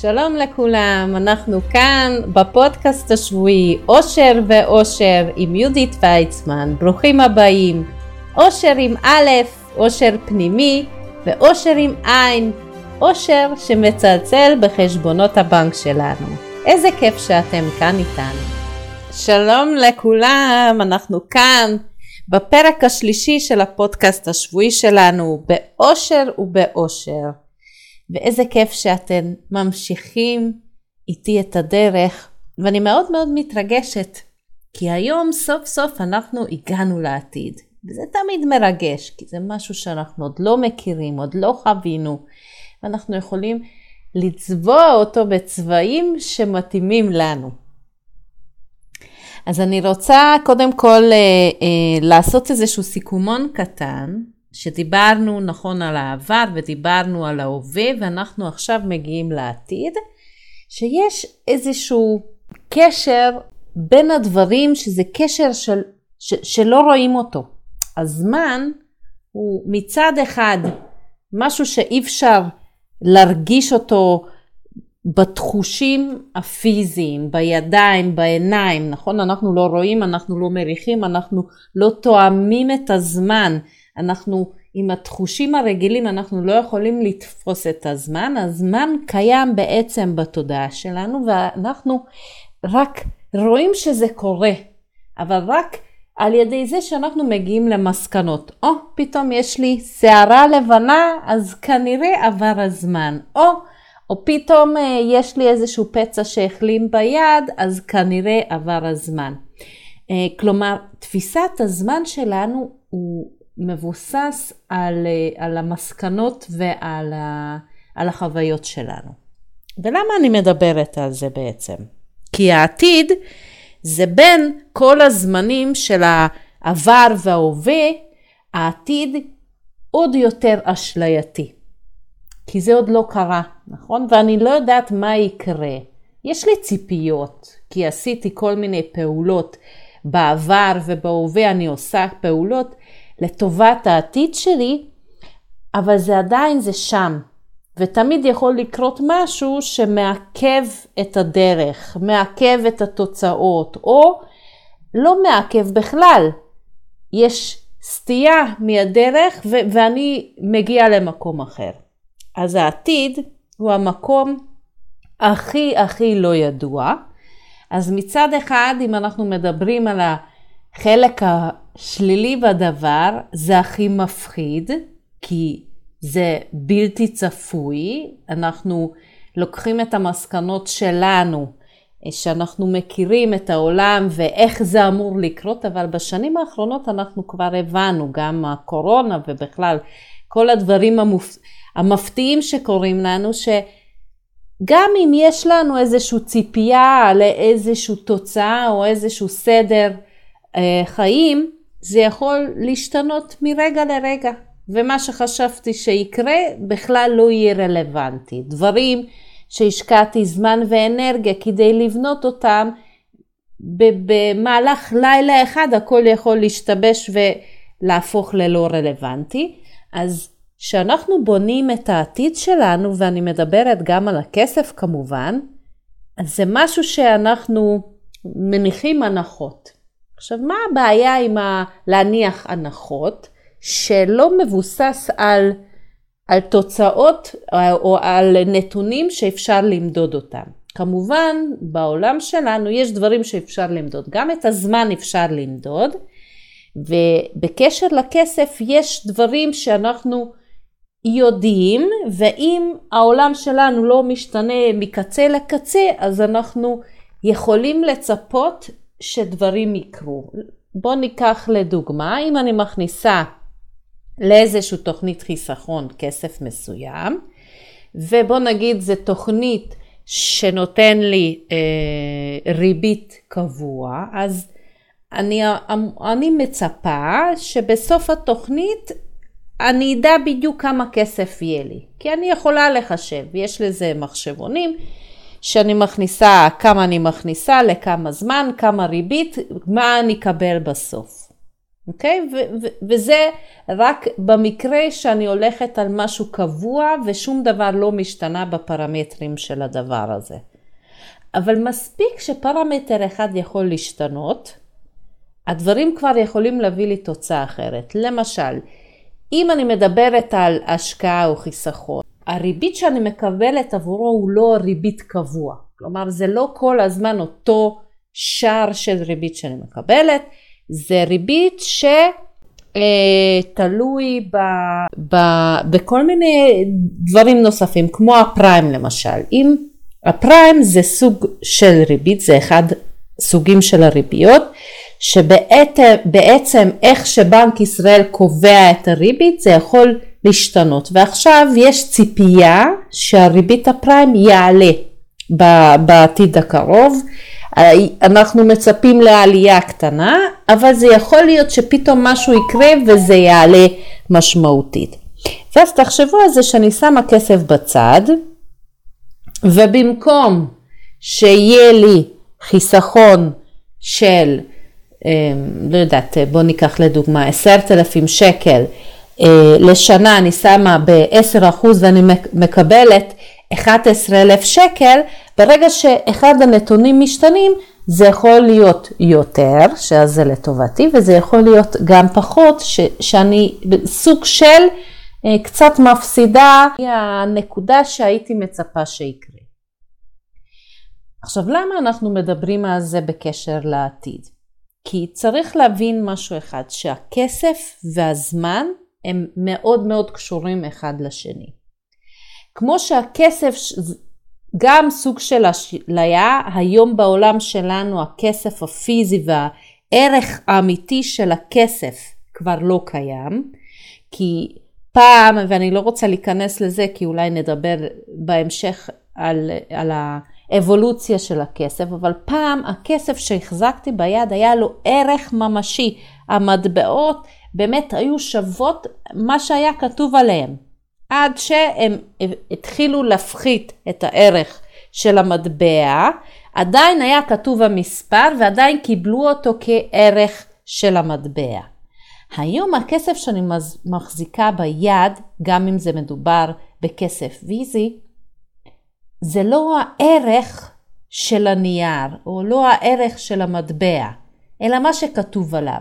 שלום לכולם, אנחנו כאן בפודקאסט השבועי אושר ואושר עם יהודית ויצמן, ברוכים הבאים. אושר עם א', אושר פנימי ואושר עם עין, אושר שמצלצל בחשבונות הבנק שלנו. איזה כיף שאתם כאן איתנו. שלום לכולם, אנחנו כאן בפרק השלישי של הפודקאסט השבועי שלנו, באושר ובאושר. ואיזה כיף שאתם ממשיכים איתי את הדרך, ואני מאוד מאוד מתרגשת, כי היום סוף סוף אנחנו הגענו לעתיד. וזה תמיד מרגש, כי זה משהו שאנחנו עוד לא מכירים, עוד לא חווינו, ואנחנו יכולים לצבוע אותו בצבעים שמתאימים לנו. אז אני רוצה קודם כל אה, אה, לעשות איזשהו סיכומון קטן שדיברנו נכון על העבר ודיברנו על ההווה ואנחנו עכשיו מגיעים לעתיד, שיש איזשהו קשר בין הדברים שזה קשר של, ש, שלא רואים אותו. הזמן הוא מצד אחד משהו שאי אפשר להרגיש אותו בתחושים הפיזיים, בידיים, בעיניים, נכון? אנחנו לא רואים, אנחנו לא מריחים, אנחנו לא תואמים את הזמן. אנחנו עם התחושים הרגילים אנחנו לא יכולים לתפוס את הזמן, הזמן קיים בעצם בתודעה שלנו ואנחנו רק רואים שזה קורה, אבל רק על ידי זה שאנחנו מגיעים למסקנות. או, oh, פתאום יש לי שערה לבנה, אז כנראה עבר הזמן. או, או פתאום uh, יש לי איזשהו פצע שהחלים ביד, אז כנראה עבר הזמן. Uh, כלומר, תפיסת הזמן שלנו הוא מבוסס על, אה, על המסקנות ועל ה, על החוויות שלנו. ולמה אני מדברת על זה בעצם? כי העתיד זה בין כל הזמנים של העבר וההווה, העתיד עוד יותר אשלייתי. כי זה עוד לא קרה, נכון? ואני לא יודעת מה יקרה. יש לי ציפיות, כי עשיתי כל מיני פעולות בעבר ובהווה אני עושה פעולות לטובת העתיד שלי, אבל זה עדיין זה שם. ותמיד יכול לקרות משהו שמעכב את הדרך, מעכב את התוצאות, או לא מעכב בכלל. יש סטייה מהדרך ו- ואני מגיע למקום אחר. אז העתיד הוא המקום הכי הכי לא ידוע. אז מצד אחד, אם אנחנו מדברים על החלק שלילי בדבר זה הכי מפחיד, כי זה בלתי צפוי, אנחנו לוקחים את המסקנות שלנו, שאנחנו מכירים את העולם ואיך זה אמור לקרות, אבל בשנים האחרונות אנחנו כבר הבנו, גם הקורונה ובכלל כל הדברים המופ... המפתיעים שקורים לנו, שגם אם יש לנו איזושהי ציפייה לאיזושהי תוצאה או איזשהו סדר אה, חיים, זה יכול להשתנות מרגע לרגע, ומה שחשבתי שיקרה בכלל לא יהיה רלוונטי. דברים שהשקעתי זמן ואנרגיה כדי לבנות אותם, במהלך לילה אחד הכל יכול להשתבש ולהפוך ללא רלוונטי. אז כשאנחנו בונים את העתיד שלנו, ואני מדברת גם על הכסף כמובן, אז זה משהו שאנחנו מניחים הנחות. עכשיו, מה הבעיה עם ה... להניח הנחות שלא מבוסס על, על תוצאות או על נתונים שאפשר למדוד אותם? כמובן, בעולם שלנו יש דברים שאפשר למדוד. גם את הזמן אפשר למדוד, ובקשר לכסף יש דברים שאנחנו יודעים, ואם העולם שלנו לא משתנה מקצה לקצה, אז אנחנו יכולים לצפות שדברים יקרו. בואו ניקח לדוגמה, אם אני מכניסה לאיזושהי תוכנית חיסכון כסף מסוים, ובוא נגיד זו תוכנית שנותן לי אה, ריבית קבוע, אז אני, אני מצפה שבסוף התוכנית אני אדע בדיוק כמה כסף יהיה לי, כי אני יכולה לחשב, יש לזה מחשבונים שאני מכניסה, כמה אני מכניסה, לכמה זמן, כמה ריבית, מה אני אקבל בסוף. אוקיי? ו- וזה רק במקרה שאני הולכת על משהו קבוע ושום דבר לא משתנה בפרמטרים של הדבר הזה. אבל מספיק שפרמטר אחד יכול להשתנות, הדברים כבר יכולים להביא לי תוצאה אחרת. למשל, אם אני מדברת על השקעה או חיסכון, הריבית שאני מקבלת עבורו הוא לא ריבית קבוע. כלומר, זה לא כל הזמן אותו שער של ריבית שאני מקבלת, זה ריבית שתלוי ב, ב, בכל מיני דברים נוספים, כמו הפריים למשל. אם הפריים זה סוג של ריבית, זה אחד סוגים של הריביות, שבעצם איך שבנק ישראל קובע את הריבית זה יכול להשתנות. ועכשיו יש ציפייה שהריבית הפריים יעלה בעתיד הקרוב. אנחנו מצפים לעלייה קטנה אבל זה יכול להיות שפתאום משהו יקרה וזה יעלה משמעותית. ואז תחשבו על זה שאני שמה כסף בצד ובמקום שיהיה לי חיסכון של לא יודעת, בוא ניקח לדוגמה עשרת אלפים שקל לשנה אני שמה ב-10% ואני מקבלת 11 אלף שקל, ברגע שאחד הנתונים משתנים זה יכול להיות יותר, שאז זה לטובתי, וזה יכול להיות גם פחות, ש, שאני סוג של אה, קצת מפסידה הנקודה שהייתי מצפה שיקרה. עכשיו למה אנחנו מדברים על זה בקשר לעתיד? כי צריך להבין משהו אחד, שהכסף והזמן הם מאוד מאוד קשורים אחד לשני. כמו שהכסף גם סוג של אשליה, היום בעולם שלנו הכסף הפיזי והערך האמיתי של הכסף כבר לא קיים, כי פעם, ואני לא רוצה להיכנס לזה כי אולי נדבר בהמשך על, על האבולוציה של הכסף, אבל פעם הכסף שהחזקתי ביד היה לו ערך ממשי. המטבעות באמת היו שוות מה שהיה כתוב עליהם, עד שהם התחילו להפחית את הערך של המטבע, עדיין היה כתוב המספר ועדיין קיבלו אותו כערך של המטבע. היום הכסף שאני מחזיקה ביד, גם אם זה מדובר בכסף פיזי, זה לא הערך של הנייר, או לא הערך של המטבע, אלא מה שכתוב עליו.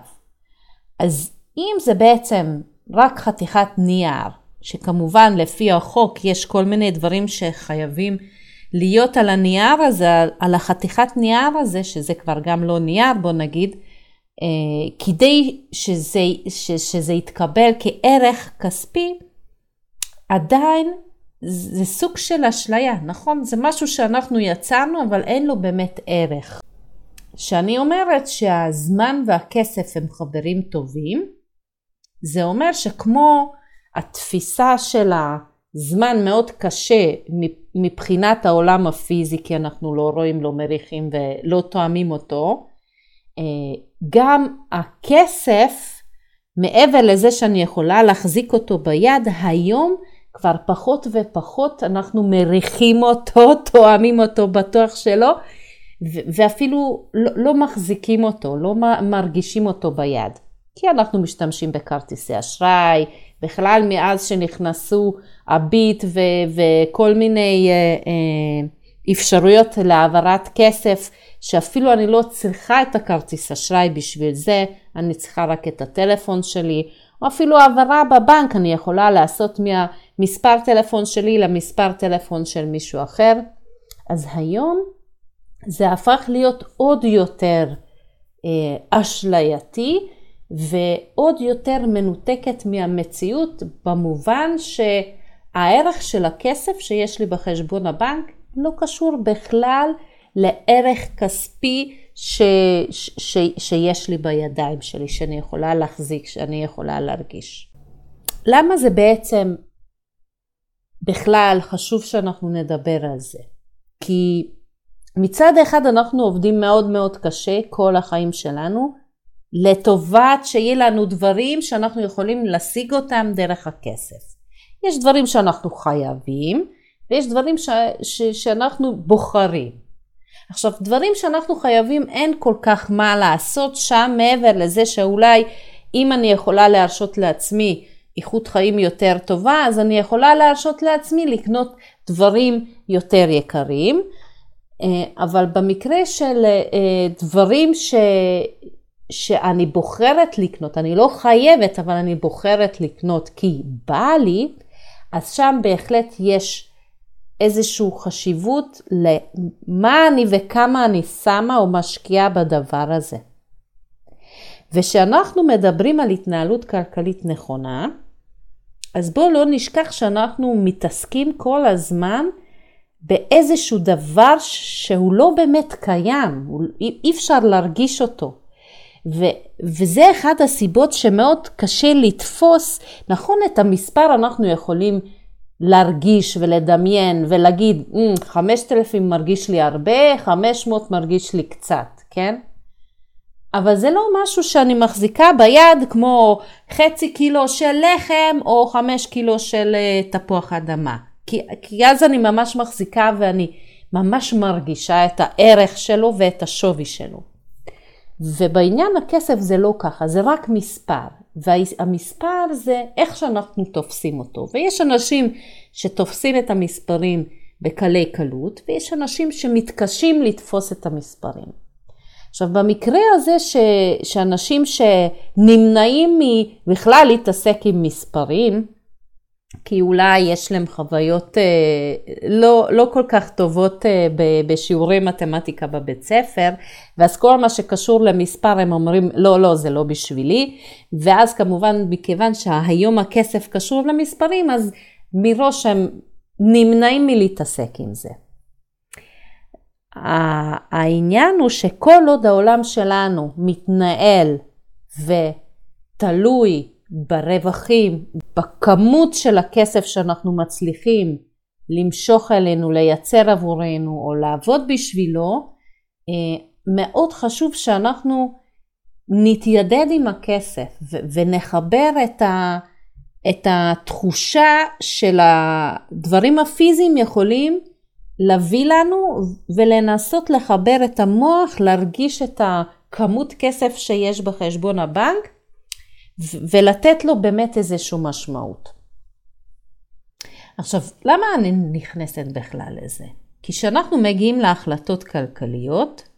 אז אם זה בעצם רק חתיכת נייר, שכמובן לפי החוק יש כל מיני דברים שחייבים להיות על הנייר הזה, על החתיכת נייר הזה, שזה כבר גם לא נייר, בוא נגיד, אה, כדי שזה, ש, שזה יתקבל כערך כספי, עדיין זה סוג של אשליה, נכון? זה משהו שאנחנו יצרנו, אבל אין לו באמת ערך. כשאני אומרת שהזמן והכסף הם חברים טובים, זה אומר שכמו התפיסה של הזמן מאוד קשה מבחינת העולם הפיזי, כי אנחנו לא רואים, לא מריחים ולא תואמים אותו, אה, גם הכסף, מעבר לזה שאני יכולה להחזיק אותו ביד, היום כבר פחות ופחות אנחנו מריחים אותו, תואמים אותו בטוח שלא, ואפילו לא, לא מחזיקים אותו, לא מרגישים אותו ביד. כי אנחנו משתמשים בכרטיסי אשראי, בכלל מאז שנכנסו הביט ו- וכל מיני uh, uh, אפשרויות להעברת כסף, שאפילו אני לא צריכה את הכרטיס אשראי בשביל זה, אני צריכה רק את הטלפון שלי, או אפילו העברה בבנק אני יכולה לעשות מהמספר טלפון שלי למספר טלפון של מישהו אחר. אז היום זה הפך להיות עוד יותר אה, אשלייתי ועוד יותר מנותקת מהמציאות במובן שהערך של הכסף שיש לי בחשבון הבנק לא קשור בכלל לערך כספי ש, ש, ש, שיש לי בידיים שלי, שאני יכולה להחזיק, שאני יכולה להרגיש. למה זה בעצם בכלל חשוב שאנחנו נדבר על זה? כי מצד אחד אנחנו עובדים מאוד מאוד קשה כל החיים שלנו לטובת שיהיה לנו דברים שאנחנו יכולים להשיג אותם דרך הכסף. יש דברים שאנחנו חייבים ויש דברים ש, ש, שאנחנו בוחרים. עכשיו דברים שאנחנו חייבים אין כל כך מה לעשות שם מעבר לזה שאולי אם אני יכולה להרשות לעצמי איכות חיים יותר טובה, אז אני יכולה להרשות לעצמי לקנות דברים יותר יקרים. אה, אבל במקרה של אה, דברים ש... שאני בוחרת לקנות, אני לא חייבת, אבל אני בוחרת לקנות כי בא לי, אז שם בהחלט יש איזושהי חשיבות למה אני וכמה אני שמה או משקיעה בדבר הזה. וכשאנחנו מדברים על התנהלות כלכלית נכונה, אז בואו לא נשכח שאנחנו מתעסקים כל הזמן באיזשהו דבר שהוא לא באמת קיים, אי אפשר להרגיש אותו. ו, וזה אחד הסיבות שמאוד קשה לתפוס, נכון את המספר אנחנו יכולים להרגיש ולדמיין ולהגיד, 5,000 mm, מרגיש לי הרבה, 500 מרגיש לי קצת, כן? אבל זה לא משהו שאני מחזיקה ביד כמו חצי קילו של לחם או חמש קילו של אה, תפוח אדמה. כי, כי אז אני ממש מחזיקה ואני ממש מרגישה את הערך שלו ואת השווי שלו. ובעניין הכסף זה לא ככה, זה רק מספר. והמספר זה איך שאנחנו תופסים אותו. ויש אנשים שתופסים את המספרים בקלי קלות, ויש אנשים שמתקשים לתפוס את המספרים. עכשיו במקרה הזה ש, שאנשים שנמנעים בכלל להתעסק עם מספרים, כי אולי יש להם חוויות אה, לא, לא כל כך טובות אה, בשיעורי מתמטיקה בבית ספר, ואז כל מה שקשור למספר הם אומרים לא, לא, זה לא בשבילי, ואז כמובן מכיוון שהיום הכסף קשור למספרים, אז מראש הם נמנעים מלהתעסק עם זה. העניין הוא שכל עוד העולם שלנו מתנהל ותלוי ברווחים, בכמות של הכסף שאנחנו מצליחים למשוך אלינו, לייצר עבורנו או לעבוד בשבילו, אה, מאוד חשוב שאנחנו נתיידד עם הכסף ונחבר את, ה, את התחושה של הדברים הפיזיים יכולים להביא לנו ולנסות לחבר את המוח, להרגיש את הכמות כסף שיש בחשבון הבנק ולתת לו באמת איזושהי משמעות. עכשיו, למה אני נכנסת בכלל לזה? כי כשאנחנו מגיעים להחלטות כלכליות,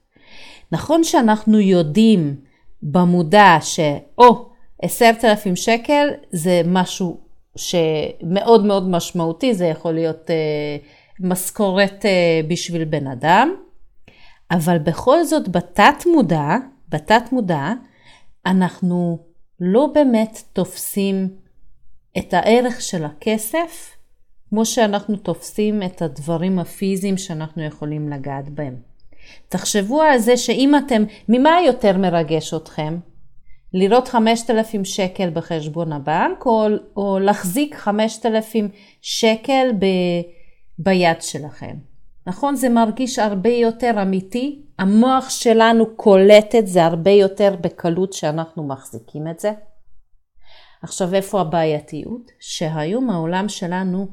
נכון שאנחנו יודעים במודע שאו, עשרת אלפים שקל זה משהו שמאוד מאוד משמעותי, זה יכול להיות uh, משכורת אה, בשביל בן אדם, אבל בכל זאת בתת מודע, בתת מודע, אנחנו לא באמת תופסים את הערך של הכסף כמו שאנחנו תופסים את הדברים הפיזיים שאנחנו יכולים לגעת בהם. תחשבו על זה שאם אתם, ממה יותר מרגש אתכם? לראות 5,000 שקל בחשבון הבנק או, או להחזיק 5,000 שקל ב... ביד שלכם. נכון? זה מרגיש הרבה יותר אמיתי. המוח שלנו קולט את זה הרבה יותר בקלות שאנחנו מחזיקים את זה. עכשיו, איפה הבעייתיות? שהיום העולם שלנו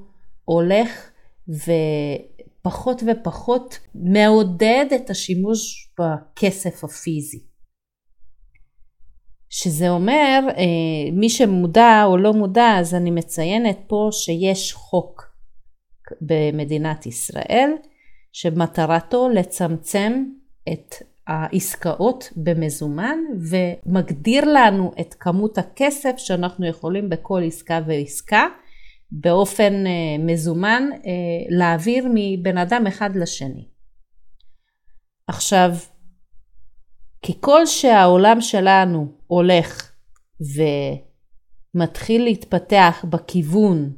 הולך ופחות ופחות מעודד את השימוש בכסף הפיזי. שזה אומר, אה, מי שמודע או לא מודע, אז אני מציינת פה שיש חוק במדינת ישראל, שמטרתו לצמצם את העסקאות במזומן ומגדיר לנו את כמות הכסף שאנחנו יכולים בכל עסקה ועסקה באופן אה, מזומן אה, להעביר מבן אדם אחד לשני. עכשיו, ככל שהעולם שלנו הולך ומתחיל להתפתח בכיוון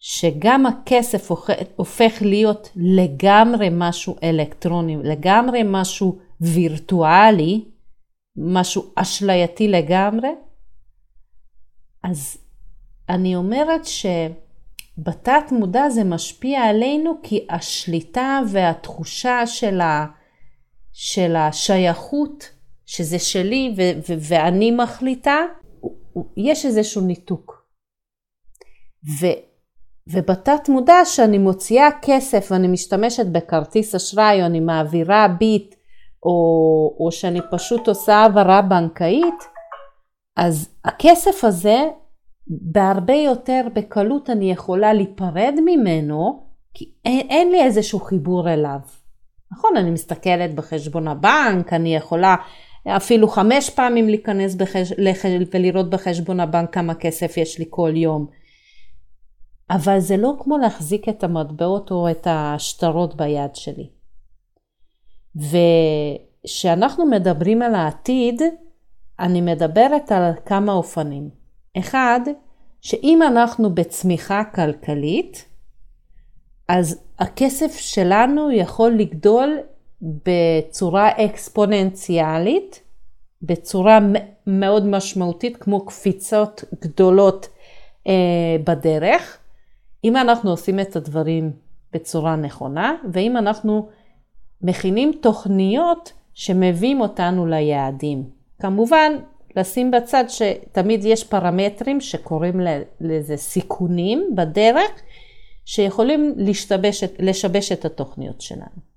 שגם הכסף הופך להיות לגמרי משהו אלקטרוני, לגמרי משהו וירטואלי, משהו אשלייתי לגמרי, אז אני אומרת שבתת מודע זה משפיע עלינו כי השליטה והתחושה של, ה, של השייכות, שזה שלי ו, ו, ואני מחליטה, יש איזשהו ניתוק. ו, ובתת מודע שאני מוציאה כסף ואני משתמשת בכרטיס אשראי או אני מעבירה ביט או, או שאני פשוט עושה העברה בנקאית, אז הכסף הזה, בהרבה יותר בקלות אני יכולה להיפרד ממנו, כי אין, אין לי איזשהו חיבור אליו. נכון, אני מסתכלת בחשבון הבנק, אני יכולה אפילו חמש פעמים להיכנס בחש... ולראות בחשבון הבנק כמה כסף יש לי כל יום. אבל זה לא כמו להחזיק את המטבעות או את השטרות ביד שלי. וכשאנחנו מדברים על העתיד, אני מדברת על כמה אופנים. אחד, שאם אנחנו בצמיחה כלכלית, אז הכסף שלנו יכול לגדול בצורה אקספוננציאלית, בצורה מאוד משמעותית, כמו קפיצות גדולות אה, בדרך, אם אנחנו עושים את הדברים בצורה נכונה, ואם אנחנו מכינים תוכניות שמביאים אותנו ליעדים. כמובן, לשים בצד שתמיד יש פרמטרים שקוראים לזה סיכונים בדרך, שיכולים לשבש, לשבש את התוכניות שלנו.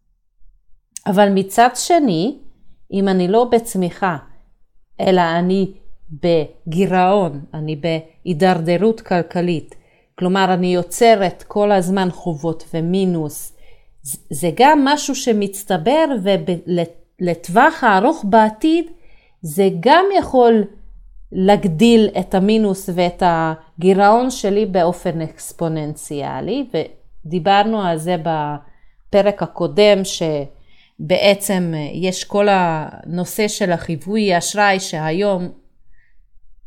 אבל מצד שני, אם אני לא בצמיחה, אלא אני בגירעון, אני בהידרדרות כלכלית, כלומר אני יוצרת כל הזמן חובות ומינוס, זה גם משהו שמצטבר ולטווח הארוך בעתיד זה גם יכול להגדיל את המינוס ואת הגירעון שלי באופן אקספוננציאלי ודיברנו על זה בפרק הקודם שבעצם יש כל הנושא של החיווי אשראי שהיום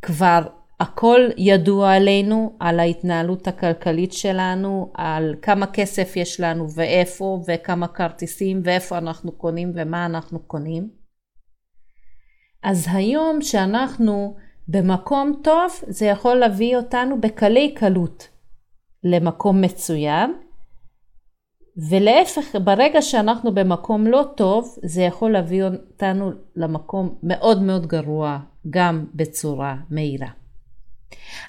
כבר הכל ידוע עלינו, על ההתנהלות הכלכלית שלנו, על כמה כסף יש לנו ואיפה, וכמה כרטיסים, ואיפה אנחנו קונים ומה אנחנו קונים. אז היום שאנחנו במקום טוב, זה יכול להביא אותנו בקלי קלות למקום מצוין, ולהפך, ברגע שאנחנו במקום לא טוב, זה יכול להביא אותנו למקום מאוד מאוד גרוע, גם בצורה מהירה.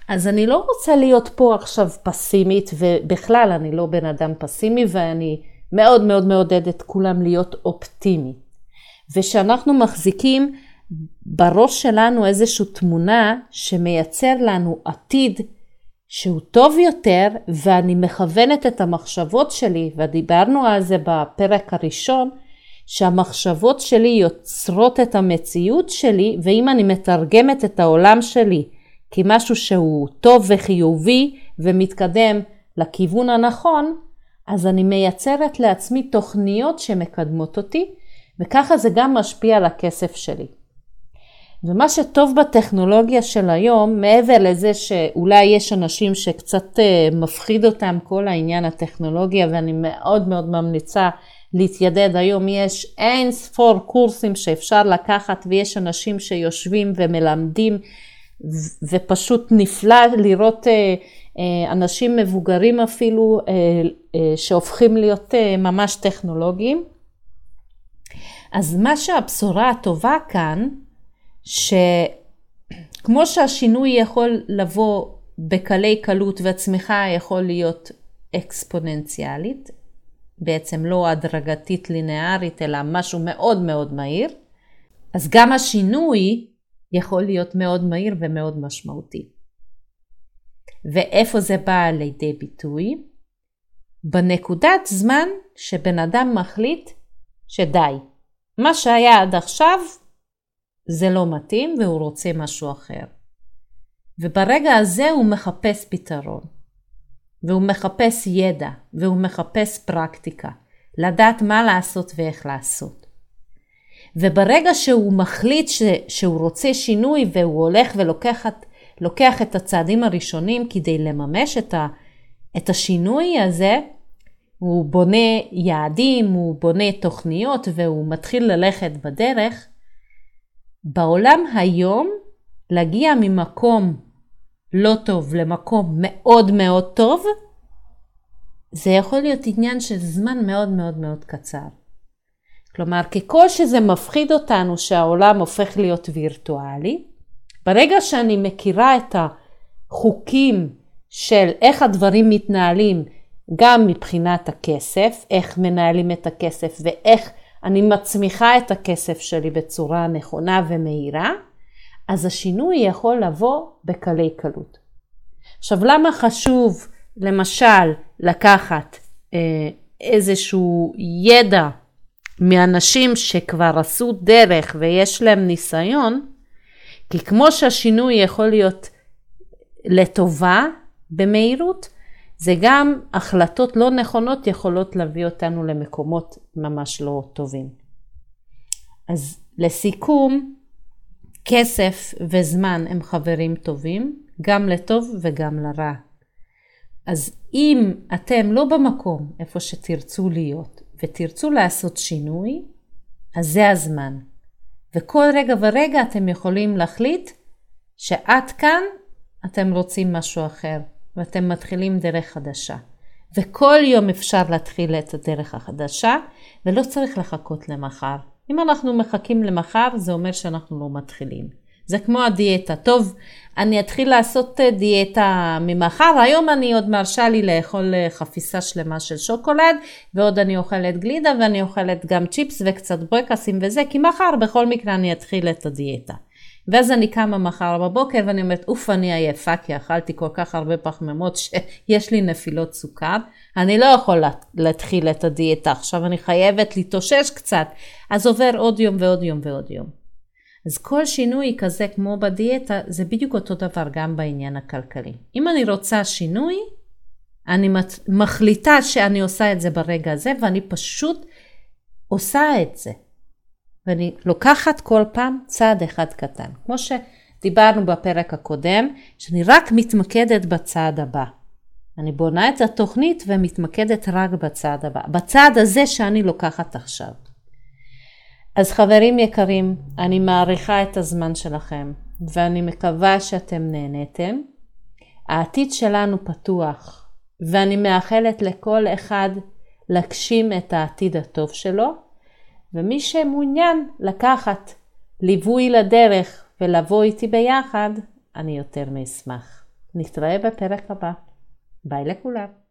אז אני לא רוצה להיות פה עכשיו פסימית, ובכלל אני לא בן אדם פסימי, ואני מאוד מאוד מעודדת כולם להיות אופטימי. ושאנחנו מחזיקים בראש שלנו איזושהי תמונה שמייצר לנו עתיד שהוא טוב יותר, ואני מכוונת את המחשבות שלי, ודיברנו על זה בפרק הראשון, שהמחשבות שלי יוצרות את המציאות שלי, ואם אני מתרגמת את העולם שלי כמשהו שהוא טוב וחיובי ומתקדם לכיוון הנכון, אז אני מייצרת לעצמי תוכניות שמקדמות אותי, וככה זה גם משפיע על הכסף שלי. ומה שטוב בטכנולוגיה של היום, מעבר לזה שאולי יש אנשים שקצת אה, מפחיד אותם כל העניין הטכנולוגיה, ואני מאוד מאוד ממליצה להתיידד, היום יש אין ספור קורסים שאפשר לקחת ויש אנשים שיושבים ומלמדים ופשוט נפלא לראות אה, אה, אנשים מבוגרים אפילו שהופכים להיות ממש טכנולוגיים. אז מה שהבשורה הטובה כאן, שכמו שהשינוי יכול לבוא בקלי קלות והצמיחה יכול להיות אקספוננציאלית, בעצם לא הדרגתית לינארית, אלא משהו מאוד מאוד מהיר, אז גם השינוי יכול להיות מאוד מהיר ומאוד משמעותי. ואיפה זה בא לידי ביטוי? בנקודת זמן שבן אדם מחליט שדי, מה שהיה עד עכשיו זה לא מתאים והוא רוצה משהו אחר. וברגע הזה הוא מחפש פתרון. והוא מחפש ידע, והוא מחפש פרקטיקה, לדעת מה לעשות ואיך לעשות. וברגע שהוא מחליט ש, שהוא רוצה שינוי והוא הולך ולוקח את הצעדים הראשונים כדי לממש את, ה, את השינוי הזה, הוא בונה יעדים, הוא בונה תוכניות והוא מתחיל ללכת בדרך, בעולם היום להגיע ממקום לא טוב למקום מאוד מאוד טוב, זה יכול להיות עניין של זמן מאוד מאוד מאוד קצר. כלומר, ככל שזה מפחיד אותנו שהעולם הופך להיות וירטואלי, ברגע שאני מכירה את החוקים של איך הדברים מתנהלים גם מבחינת הכסף, איך מנהלים את הכסף ואיך אני מצמיחה את הכסף שלי בצורה נכונה ומהירה, אז השינוי יכול לבוא בקלי קלות. עכשיו, למה חשוב למשל לקחת אה, איזשהו ידע מאנשים שכבר עשו דרך ויש להם ניסיון, כי כמו שהשינוי יכול להיות לטובה במהירות, זה גם החלטות לא נכונות יכולות להביא אותנו למקומות ממש לא טובים. אז לסיכום, כסף וזמן הם חברים טובים, גם לטוב וגם לרע. אז אם אתם לא במקום איפה שתרצו להיות ותרצו לעשות שינוי, אז זה הזמן. וכל רגע ורגע אתם יכולים להחליט שעד כאן אתם רוצים משהו אחר ואתם מתחילים דרך חדשה. וכל יום אפשר להתחיל את הדרך החדשה ולא צריך לחכות למחר. אם אנחנו מחכים למחר זה אומר שאנחנו לא מתחילים. זה כמו הדיאטה. טוב, אני אתחיל לעשות אה, דיאטה ממחר, היום אני עוד מרשה לי לאכול אה, חפיסה שלמה של שוקולד, ועוד אני אוכלת גלידה ואני אוכלת גם צ'יפס וקצת ברקסים וזה, כי מחר בכל מקרה אני אתחיל את הדיאטה. ואז אני קמה מחר בבוקר ואני אומרת, אוף, אני עייפה, כי אכלתי כל כך הרבה פחמימות שיש לי נפילות סוכר. אני לא יכולה להתחיל את הדיאטה עכשיו, אני חייבת להתאושש קצת. אז עובר עוד יום ועוד יום ועוד יום. אז כל שינוי כזה כמו בדיאטה זה בדיוק אותו דבר גם בעניין הכלכלי. אם אני רוצה שינוי, אני מחליטה שאני עושה את זה ברגע הזה ואני פשוט עושה את זה. ואני לוקחת כל פעם צעד אחד קטן. כמו שדיברנו בפרק הקודם, שאני רק מתמקדת בצעד הבא. אני בונה את התוכנית ומתמקדת רק בצעד הבא. בצעד הזה שאני לוקחת עכשיו. אז חברים יקרים, אני מעריכה את הזמן שלכם, ואני מקווה שאתם נהניתם. העתיד שלנו פתוח, ואני מאחלת לכל אחד להגשים את העתיד הטוב שלו, ומי שמעוניין לקחת ליווי לדרך ולבוא איתי ביחד, אני יותר מאשמח. נתראה בפרק הבא. ביי לכולם.